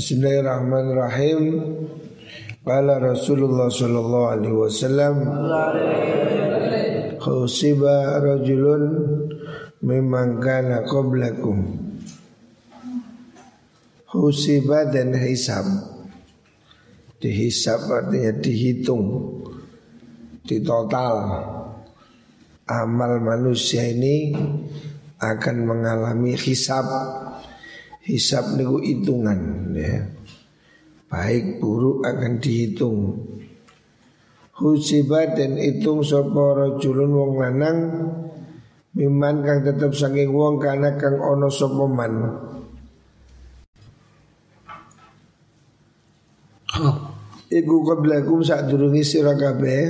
Bismillahirrahmanirrahim. Qala Rasulullah sallallahu alaihi wasallam Khusiba rajulun mimman kana qablakum. Khusiba dan hisab. Dihisab artinya dihitung Di total. Amal manusia ini akan mengalami hisab Hisab niku hitungan ya. Baik buruk akan dihitung. Husiba dan hitung sopo rojulun wong lanang Miman kang tetep saking wong kana kang ono sopo man. Iku qablakum saat durungi sira kabeh.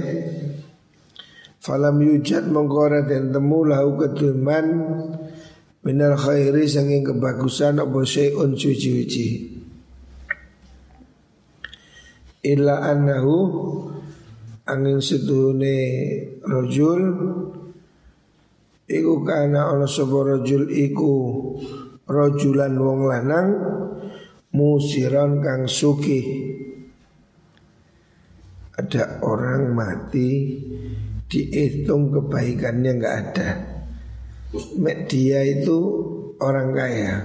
Falam yujad mengkora dan temu lahu keduman Minal khairi sanging kebagusan apa syai'un suci-suci. Illa annahu angin seduhune rojul Iku kana ana sapa rajul iku rajulan wong lanang musiran kang sugih. Ada orang mati dihitung kebaikannya nggak ada dia itu orang kaya.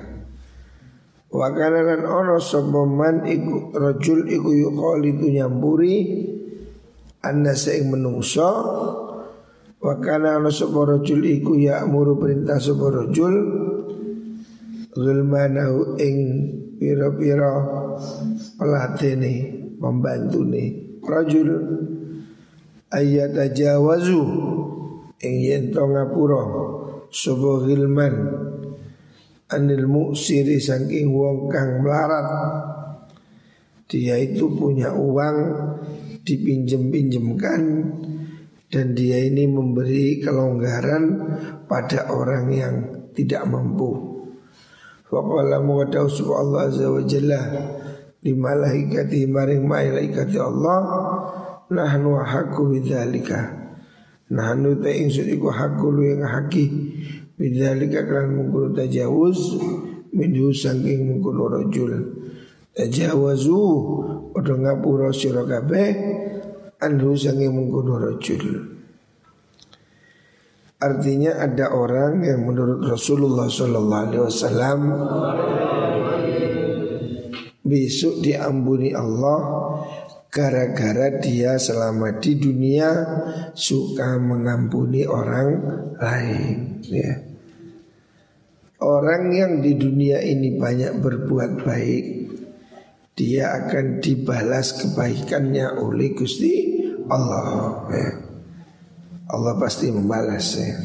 Wakana lan ono sopoman iku rojul iku yukol itu nyamburi anda seing menungso. Wakana ono sopo rojul iku ya muru perintah sopo rojul Zulmanahu ing piro-piro pelatih nih Rojul Ayat aja wazu Ing yento ngapuro Sobo gilman Anil muksiri saking wong kang melarat. Dia itu punya uang Dipinjem-pinjemkan Dan dia ini memberi kelonggaran Pada orang yang tidak mampu. Faqala muqadaw Allah azza wa jalla Di maring malaikati Allah Nahnu haku bidzalika Nahnu ta ingsun iku hakul yang haki Bidzalika kan mengkono tajawuz Minhu sangking mengkono rojul Tajawazu Odo ngapura sira kabeh Anhu sangking mengkono rojul Artinya ada orang yang menurut Rasulullah Sallallahu Alaihi Wasallam besok diampuni Allah gara-gara dia selama di dunia suka mengampuni orang lain ya. Orang yang di dunia ini banyak berbuat baik Dia akan dibalas kebaikannya oleh Gusti Allah ya. Allah pasti membalas ya.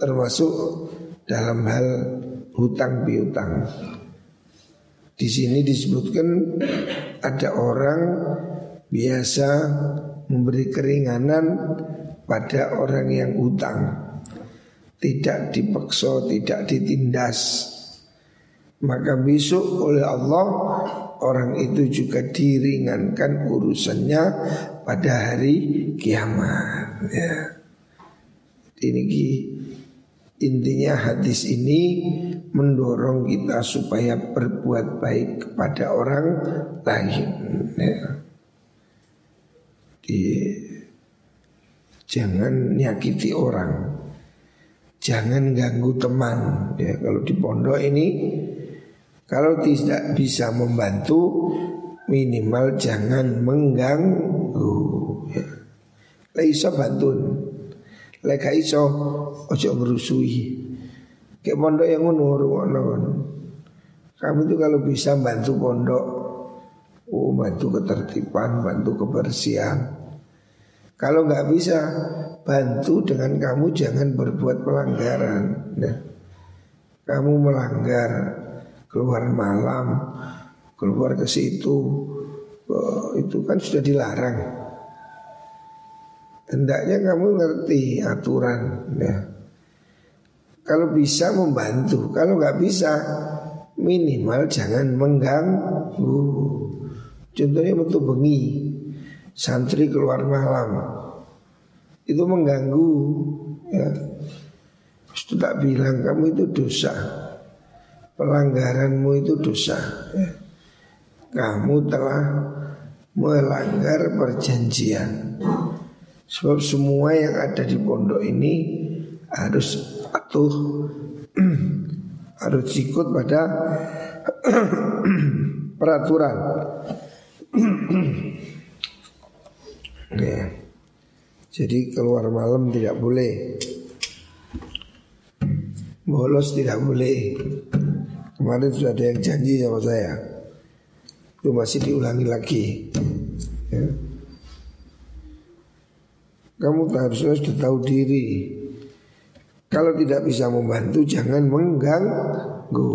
Termasuk dalam hal hutang piutang di sini disebutkan ada orang biasa memberi keringanan pada orang yang utang. Tidak dipaksa, tidak ditindas. Maka besok oleh Allah orang itu juga diringankan urusannya pada hari kiamat. Ya. Ini intinya hadis ini mendorong kita supaya berbuat baik kepada orang lain. Ya. Di, jangan nyakiti orang, jangan ganggu teman. Ya, kalau di pondok ini, kalau tidak bisa membantu, minimal jangan mengganggu. Ya. Laisa bantun, leka iso ojo ngerusui. Kayak pondok yang ngono. Kamu itu kalau bisa bantu pondok, oh bantu ketertiban, bantu kebersihan. Kalau nggak bisa, bantu dengan kamu jangan berbuat pelanggaran. Nah, kamu melanggar keluar malam, keluar ke situ, oh, itu kan sudah dilarang. Hendaknya kamu ngerti aturan. Ya. Kalau bisa membantu, kalau nggak bisa minimal jangan mengganggu. Contohnya betul bengi, santri keluar malam, itu mengganggu. Ya, itu tak bilang kamu itu dosa, pelanggaranmu itu dosa. Ya. kamu telah melanggar perjanjian. Sebab semua yang ada di pondok ini harus patuh harus ikut pada peraturan. ya. Jadi keluar malam tidak boleh. Bolos tidak boleh. Kemarin sudah ada yang janji sama saya. Itu masih diulangi lagi. Ya. Kamu harusnya sudah tahu diri. Kalau tidak bisa membantu jangan mengganggu.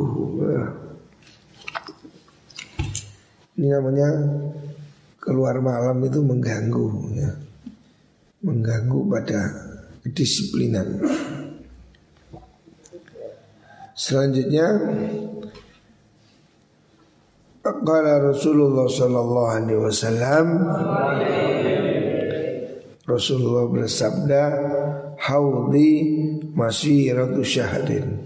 Ini namanya keluar malam itu mengganggu ya. Mengganggu pada kedisiplinan. Selanjutnya Qala Rasulullah sallallahu alaihi wasallam Rasulullah bersabda Haudi masiratu syahrin.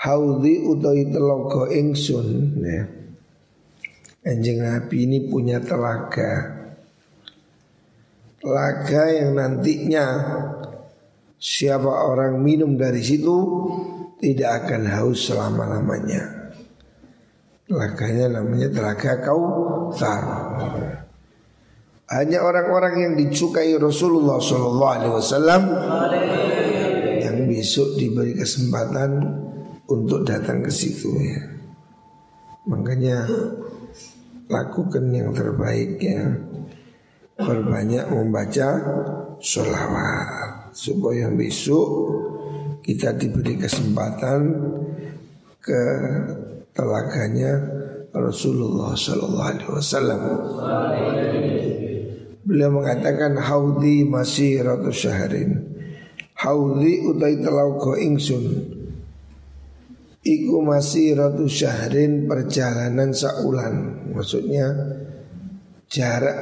Haudi utai telogo ingsun ya. Anjing Nabi ini punya telaga. Telaga yang nantinya Siapa orang minum dari situ Tidak akan haus selama-lamanya. Telaganya namanya telaga Kautsar hanya orang-orang yang disukai Rasulullah Sallallahu Alaihi Wasallam yang besok diberi kesempatan untuk datang ke situ ya. Makanya lakukan yang terbaik ya. Perbanyak membaca sholawat supaya besok kita diberi kesempatan ke telaganya Rasulullah Sallallahu Alaihi Wasallam. Beliau mengatakan haudi masih ratu syahrin Haudi utai telauko ingsun. Iku masih ratu syahrin perjalanan saulan. Maksudnya jarak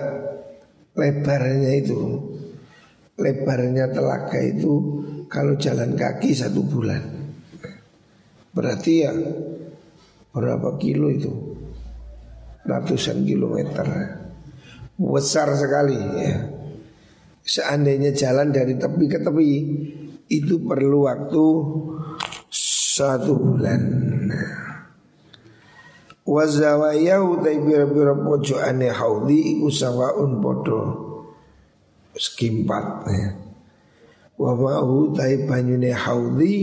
lebarnya itu Lebarnya telaga itu kalau jalan kaki satu bulan. Berarti ya berapa kilo itu? Ratusan kilometer besar sekali ya. Seandainya jalan dari tepi ke tepi itu perlu waktu satu bulan. Wazawaya utai bira-bira pojo ane haudi iku sawaun podo skimpat ya. Wa tai banyune haudi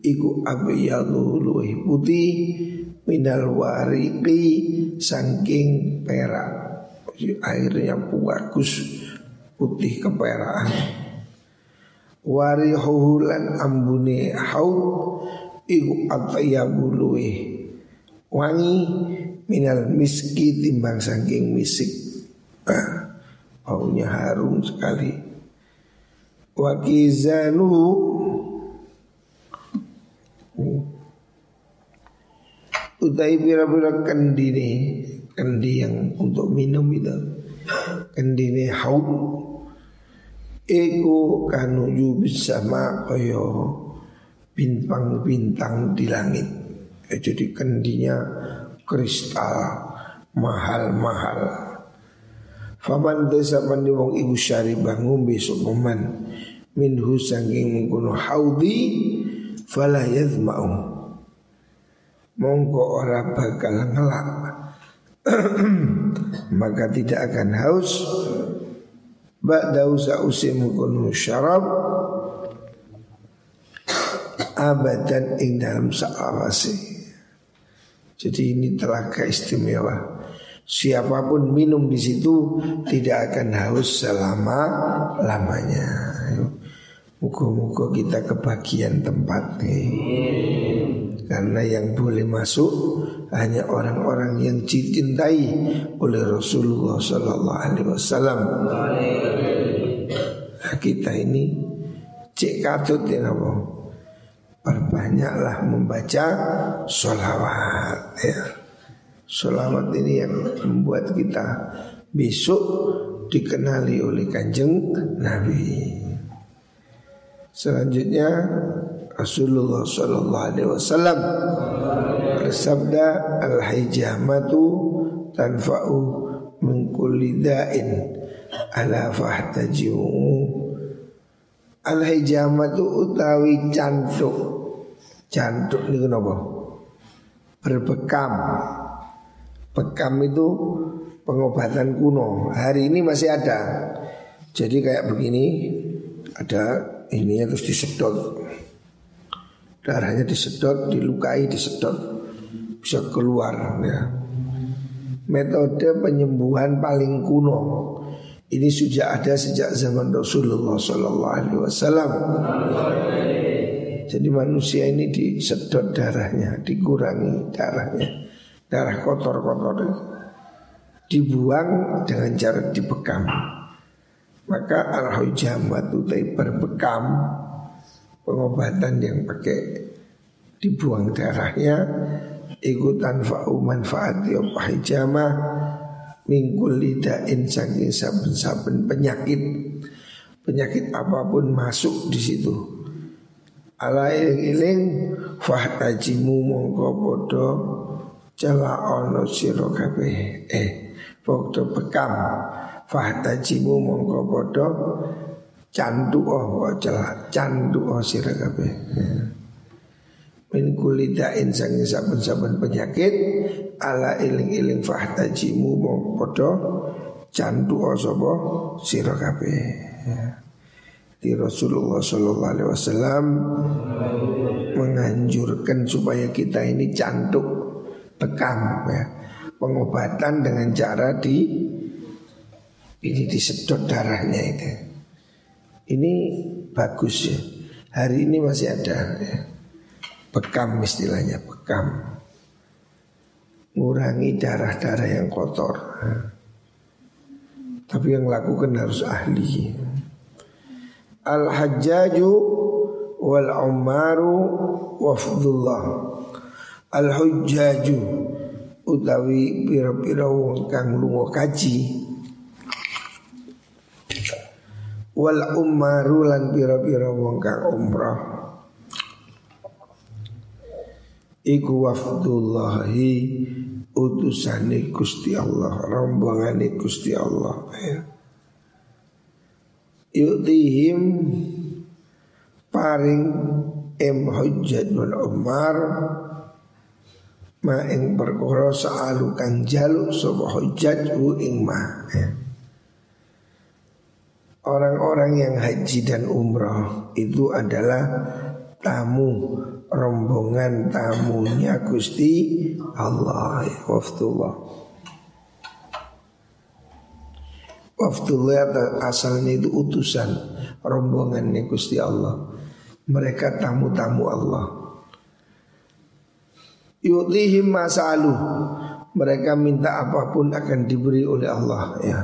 iku abyadu luwih putih minal wariki saking perak air yang bagus putih keperaan warihuhu lan ambune haud iku atyabu luwe wangi minal miski timbang saking misik. Ah, baunya harum sekali. Wakizanu utai pira-pira kendini kendi yang untuk minum itu. Kendi ini haud. Ego kanuju bersama koyo bintang-bintang di langit. Ya, Jadi kendinya kristal mahal-mahal. Faman desa pandi wong ibu syari bangun besok momen. Minhu sangking mengkuno haudi Fala yadma'u Mongko ora bakal ngelak maka tidak akan haus. Ba'da usim kunu syarab. Abadan ing dalam sa'awasi. Jadi ini telah keistimewa siapa pun minum di situ tidak akan haus selama lamanya Muka-muka kita kebagian tempat nih. Karena yang boleh masuk hanya orang-orang yang dicintai oleh Rasulullah Sallallahu Alaihi Wasallam. Nah, kita ini cek katut ya. Perbanyaklah membaca sholawat ya. Sholawat ini yang membuat kita besok dikenali oleh kanjeng Nabi. Selanjutnya Rasulullah Shallallahu Alaihi Wasallam bersabda al hijamatu tanfa'u min kulli da'in ala fahtajimu al hijamatu utawi cantuk. Cantuk niku napa? Berbekam. Bekam itu pengobatan kuno. Hari ini masih ada. Jadi kayak begini ada ini terus disedot. Darahnya disedot, dilukai, disedot bisa keluar ya. Metode penyembuhan paling kuno ini sudah ada sejak zaman Rasulullah Sallallahu Alaihi Wasallam. Jadi manusia ini disedot darahnya, dikurangi darahnya, darah kotor-kotor dibuang dengan cara dibekam. Maka al-hujamah itu berbekam pengobatan yang pakai dibuang darahnya ikutan fa'u manfaat ya hijamah. Mingkul lidain saking saben-saben penyakit. Penyakit apa pun masuk di situ. Ala iling fahtajimu mongko podo cela ono siro eh podo bekam. Fahtajimu mongko podo candu oh wajah candu oh sira kabeh min kulidain sangi saben-saben penyakit ala iling-iling fahtajimu mong podo candu oh sapa sira kabeh. Di Rasulullah Shallallahu Alaihi Wasallam menganjurkan supaya kita ini cantuk bekam ya. Pengobatan dengan cara di ini disedot darahnya itu. Ini bagus ya. Hari ini masih ada ya. Bekam istilahnya, bekam. Ngurangi darah-darah yang kotor. Tapi yang lakukan harus ahli. Al-Hajjaju wal Umaru wafdullah. Al-Hujjaju utawi pira-pira wong kang lunga kaji wal ummaru lan pira-pira wong kang umrah iku wafdullahi utusane Gusti Allah rombongane Gusti Allah ya. Yutihim paring em hujjat wal umar ma ing perkara saalu kang jaluk sapa hujjat ing ma ya. Orang-orang yang haji dan umroh itu adalah tamu rombongan tamunya Gusti Allah. Waftullah. Waftullah asalnya itu utusan rombongannya Gusti Allah. Mereka tamu-tamu Allah. Yu'tihim masalu Mereka minta apa pun akan diberi oleh Allah ya.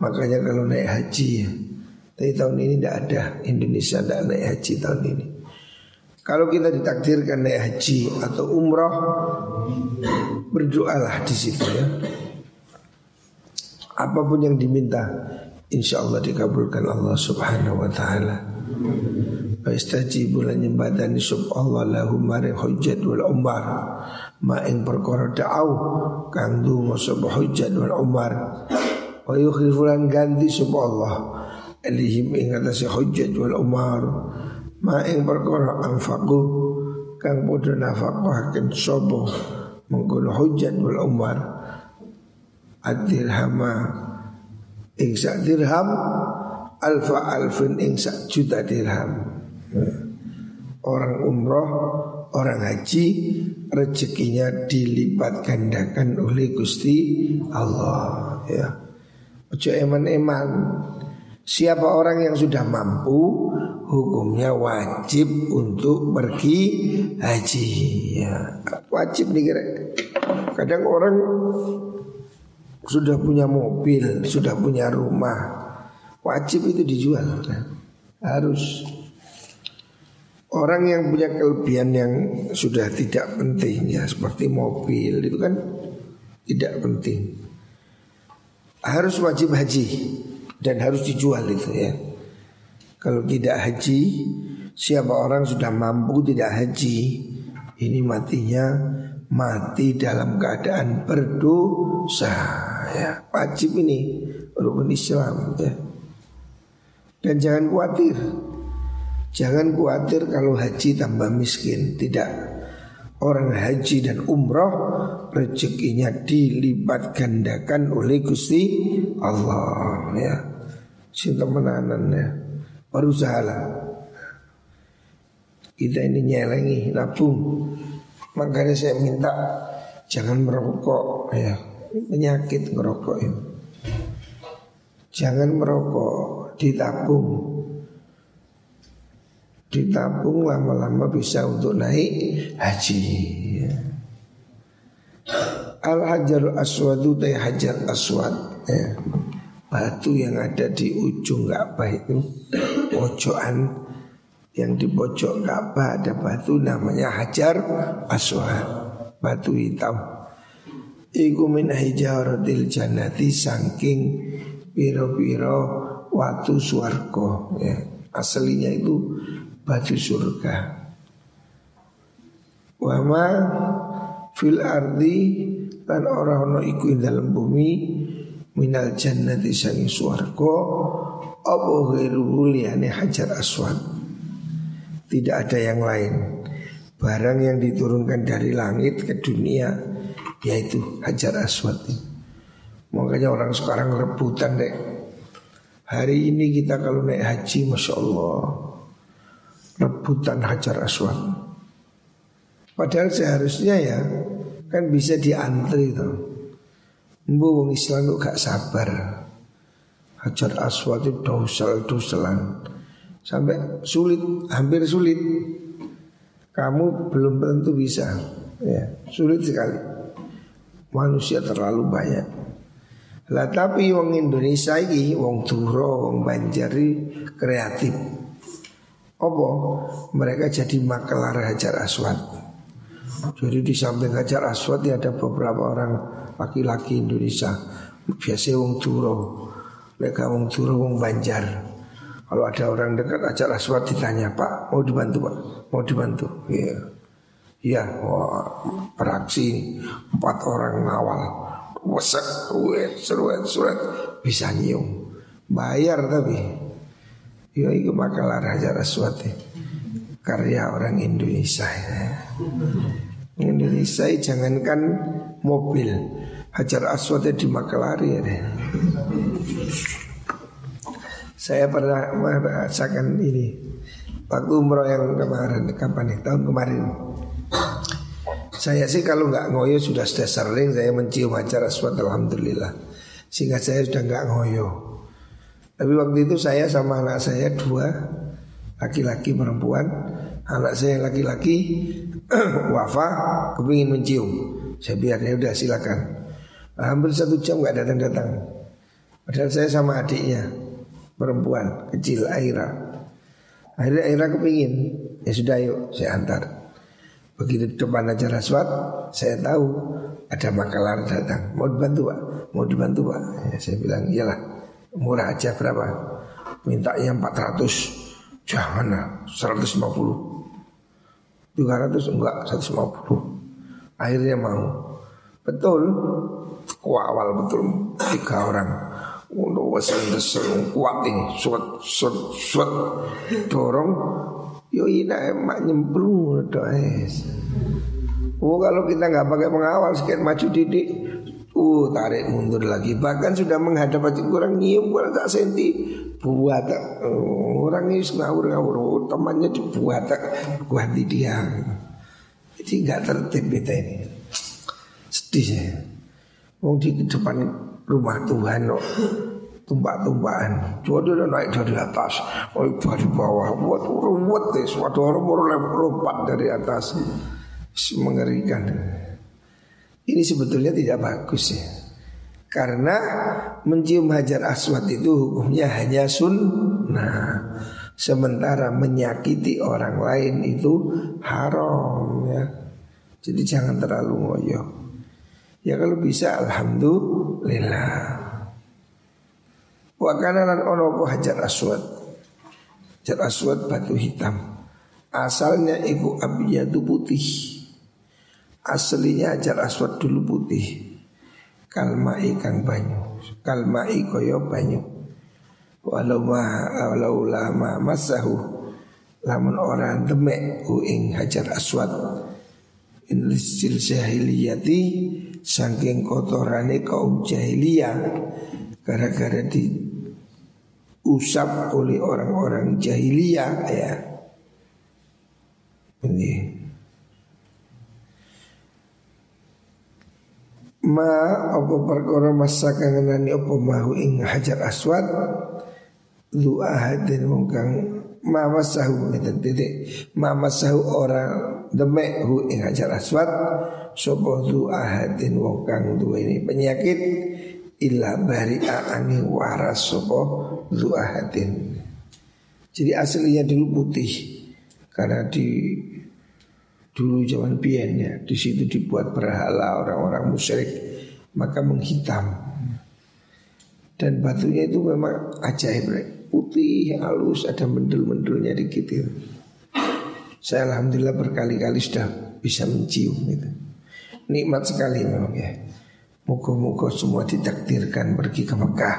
Makanya kalau naik haji ya. Tapi tahun ini tidak ada. Indonesia tidak naik haji tahun ini Kalau kita ditakdirkan naik haji atau umroh Berdoalah di situ ya. Apa pun yang diminta Insya Allah dikabulkan Allah subhanahu wa ta'ala. Waistaji bulan nyembadani sub Allah lahu hujjat wal umar. Ma ing perkara da'au Kang dungo sub hujjat wal umar. Wa yukhlifulan ganti sub Allah. Alihim ing atasi hujjat wal umar Ma ing perkara anfaku Kang podo nafaqahaken sobo Mengkono hujjat wal umar Ad-dirhama. Ing sak dirham Alfa alfin ing sak juta dirham. Orang umroh Orang haji Rezekinya dilipat gandakan oleh Gusti Allah ya. Ojo eman-eman. Siapa orang yang sudah mampu Hukumnya wajib untuk pergi haji ya. Wajib nih kira Kadang orang sudah punya mobil, sudah punya rumah Wajib itu dijual kan? Harus Orang yang punya kelebihan yang sudah tidak penting ya Seperti mobil itu kan tidak penting Harus wajib haji Dan harus dijual itu ya Kalau tidak haji Siapa orang sudah mampu tidak haji? Ini matinya mati dalam keadaan berdosa ya. Wajib ini rukun Islam ya. Dan jangan khawatir. Jangan khawatir kalau haji tambah miskin. Tidak. Orang haji dan umroh rezekinya dilipat gandakan oleh Gusti Allah ya. Cinta menanan ya berusaha kita ini nyelengi nabung. Makanya saya minta jangan merokok. Ya penyakit ngerokok ini. Jangan merokok ditabung. Ditabung lama-lama bisa untuk naik haji. Ya. al hajar aswadu hajar aswad ya. Batu yang ada di ujung Ka'bah itu pojokan yang di pojok Ka'bah ada batu namanya Hajar Aswad, batu hitam. Iku min hijaratil jannati saking piro-piro watu suarko ya. Aslinya itu batu surga. Wama fil ardi dan orang orang iku dalam bumi minal jannati sangi suarko apa ghairu liyane hajar aswad tidak ada yang lain. Barang yang diturunkan dari langit ke dunia yaitu Hajar Aswad. Makanya orang sekarang rebutan deh. Hari ini kita kalau naik haji Masya Allah Rebutan Hajar Aswad Padahal seharusnya ya Kan bisa diantri tuh Mbu wong Islam tuh gak sabar Hajar Aswad itu dosel-doselan sampai sulit, hampir sulit. Kamu belum tentu bisa, ya sulit sekali. Manusia terlalu banyak. Lah tapi wong Indonesia ini, wong Turo, wong Banjari kreatif. Apa? Mereka jadi makelar Hajar Aswad. Jadi di samping Hajar Aswad ya ada beberapa orang laki-laki Indonesia. Biasanya wong Turo, mereka wong Turo, wong Banjar. Kalau ada orang dekat acara aswad ditanya Pak mau dibantu Pak? Mau dibantu. Iya. Iya Wah beraksi Empat orang ngawal. Wasak Ruet Seruet Surat Bisa nyium. Bayar tapi. Ya itu makalah Raja Aswad ya. Karya orang Indonesia. ya. Indonesia jangankan mobil. Hajar Aswadnya di Makalari ya. Saya pernah merasakan ini. Waktu umroh yang kemarin Kapan nih? Tahun kemarin. Saya sih kalau nggak ngoyo sudah sudah sering Saya mencium acara aswad Alhamdulillah. Sehingga saya sudah nggak ngoyo. Tapi waktu itu saya sama anak saya dua Laki-laki perempuan Anak saya laki-laki Wafa Kepingin mencium Saya biar ya udah silakan Hampir satu jam nggak datang-datang Padahal saya sama adiknya perempuan kecil Aira. Akhirnya Aira kepingin, ya sudah yuk saya antar. Begitu depan acara swat, saya tahu ada makalar datang. Mau dibantu pak? Mau dibantu pak? Ya, saya bilang iyalah, murah aja berapa? Minta yang 400 Jangan lah 150 200 enggak 150 Akhirnya mau. Betul. Kuawal betul. Tiga orang. Udah wasan desel kuat ini. Suat suat suat Dorong. Yo ina emak nyemplung. Oh kalau kita nggak pakai pengawal Sekian maju didik. Uh tarik mundur lagi. Bahkan sudah menghadap kurang nyium kurang tak senti. Buat uh, Orang ini ngawur-ngawur. Oh, Temannya dibuat Buat dia. Jadi nggak tertib kita ini. Sedih saya. Mau di depan rumah Tuhan no. Tumpah-tumpahan Coba dia naik dari atas. Oh dari bawah. Buat ruwet deh. Suatu orang lompat dari atas. Mengerikan. Ini sebetulnya tidak bagus ya Karena mencium hajar aswad itu hukumnya hanya sunnah Sementara menyakiti orang lain itu haram ya Jadi jangan terlalu ngoyo Ya kalau bisa Alhamdulillah Wa kana lan ono hajar aswad. Hajar aswad batu hitam. Asalnya iku abiyadu putih. Aslinya Hajar Aswad dulu putih Kalma ikan banyu. Kalma koyo banyu. Walau ma walau lama masahu Lamun orang demek uing Hajar Aswad. Inlisil jahiliyati Saking kotorane kaum jahiliyah Gara-gara di usap oleh orang-orang jahiliyah ya. Ini ma apa perkara masa kangenani apa mahu ing hajar aswad? Lu ahadin wong kang ma masahu ngeten titik. Ma masahu orang demek hu ing hajar aswad. Sapa lu ahadin wong kang ini penyakit? Illa bari'a angin waras sapa lu ahadin. Jadi aslinya dulu putih. Karena di dulu zaman pian ya di situ dibuat berhala orang-orang musyrik maka menghitam dan batunya itu memang ajaib putih halus ada mendul-mendulnya dikit itu. Saya alhamdulillah berkali-kali sudah bisa mencium itu. Nikmat sekali memang ya. Muka-muka semua ditakdirkan pergi ke Mekah.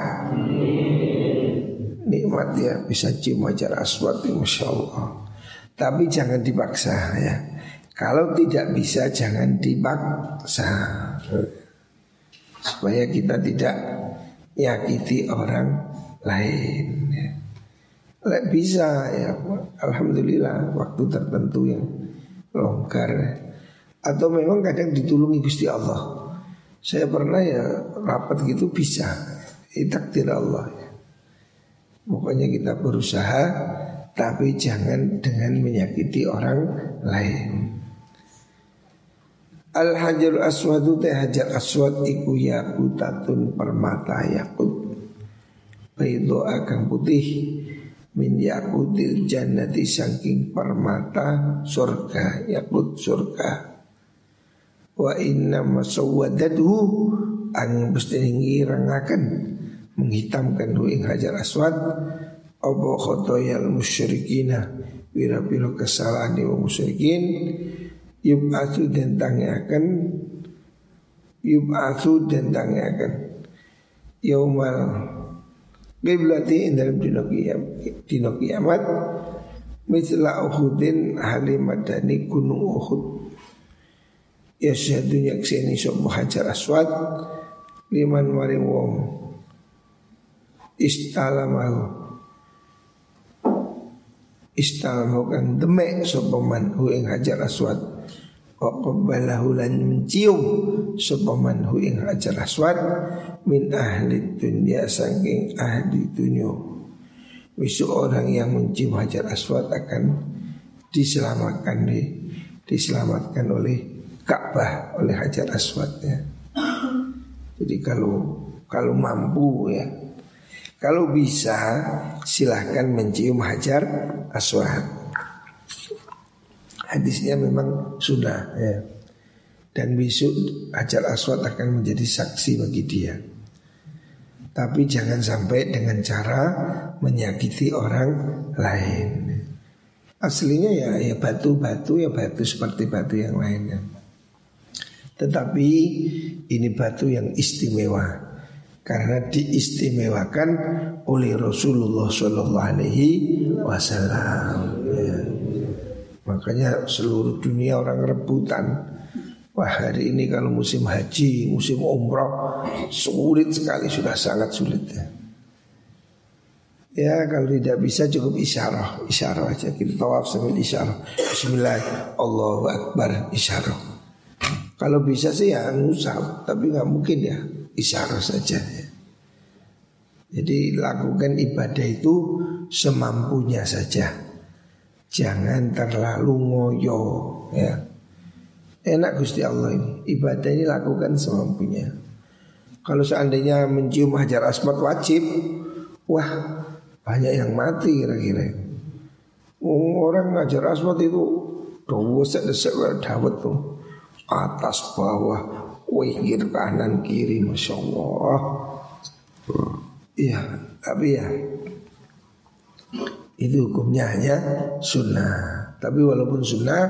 Nikmat ya bisa cium ajar aswad ya, Masya Allah. Tapi jangan dipaksa ya. Kalau tidak bisa jangan dipaksa Supaya kita tidak nyakiti orang lain ya. Bisa ya Alhamdulillah waktu tertentu yang longgar ya. Atau memang kadang ditulungi Gusti Allah Saya pernah ya rapat gitu bisa takdir Allah ya. Pokoknya kita berusaha Tapi jangan dengan menyakiti orang lain Al hajar aswadu teh hajar aswad iku yakutatun permata yakut. Baido akan putih Min yakutil jannati saking permata surga Yakut surga. Wa inna masawadadhu Angin mesti rangakan Menghitamkan ing hajar aswad. Apa khotoyal musyrikina Bira-bira kesalahan wa musyrikin yub'atsu dan tangiakan yub'atsu dan tangiakan yaumal qiblati dalam dino kiamat dino kiamat misla uhudin halimadani gunung uhud. Ya syahadu nyakseni sopo hajar aswad liman maring wong istalamahu istalamahu kan demek sopo man hu ing hajar aswad. Waqabbalahu lan mencium Sopaman hu ing hajar aswad Min ahli dunia Sangking ahli dunia Besok orang yang mencium hajar aswad akan diselamatkan di, Diselamatkan oleh Ka'bah oleh hajar aswad ya. Jadi kalau kalau mampu ya Kalau bisa silahkan mencium hajar aswad. Hadisnya memang sudah ya. Dan besok Hajar Aswad akan menjadi saksi bagi dia. Tapi jangan sampai dengan cara menyakiti orang lain. Aslinya ya ya batu-batu ya batu seperti batu yang lainnya. Tetapi ini batu yang istimewa karena diistimewakan oleh Rasulullah Shallallahu Alaihi Wasallam. Ya. Makanya seluruh dunia orang rebutan. Wah hari ini kalau musim haji, musim umroh Sulit sekali, sudah sangat sulit ya. Ya kalau tidak bisa cukup isyarah Isyarah aja, kita tawaf sambil isyarah. Bismillah, Allahu Akbar, isyarah. Kalau bisa sih ya ngusap Tapi nggak mungkin ya, isyarah saja Jadi lakukan ibadah itu semampunya saja. Jangan terlalu ngoyo ya. Enak Gusti Allah ini. Ibadah ini lakukan semampunya. Kalau seandainya mencium hajar asmat wajib Wah banyak yang mati kira-kira. Orang ngajar asmat itu Dawesek desek dawet tuh. Atas bawah Wihir kanan kiri Masya Allah Iya tapi ya itu hukumnya hanya sunnah. Tapi walaupun sunnah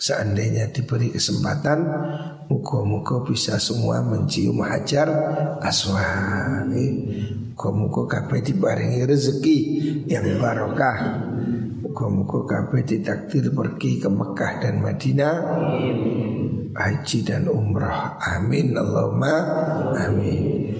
seandainya diberi kesempatan muka-muka bisa semua mencium hajar aswad. Muka-muka kabeh dibaringi rezeki yang barokah. Muka-muka kabeh ditakdir pergi ke Mekah dan Madinah haji dan umrah. Amin Allahumma amin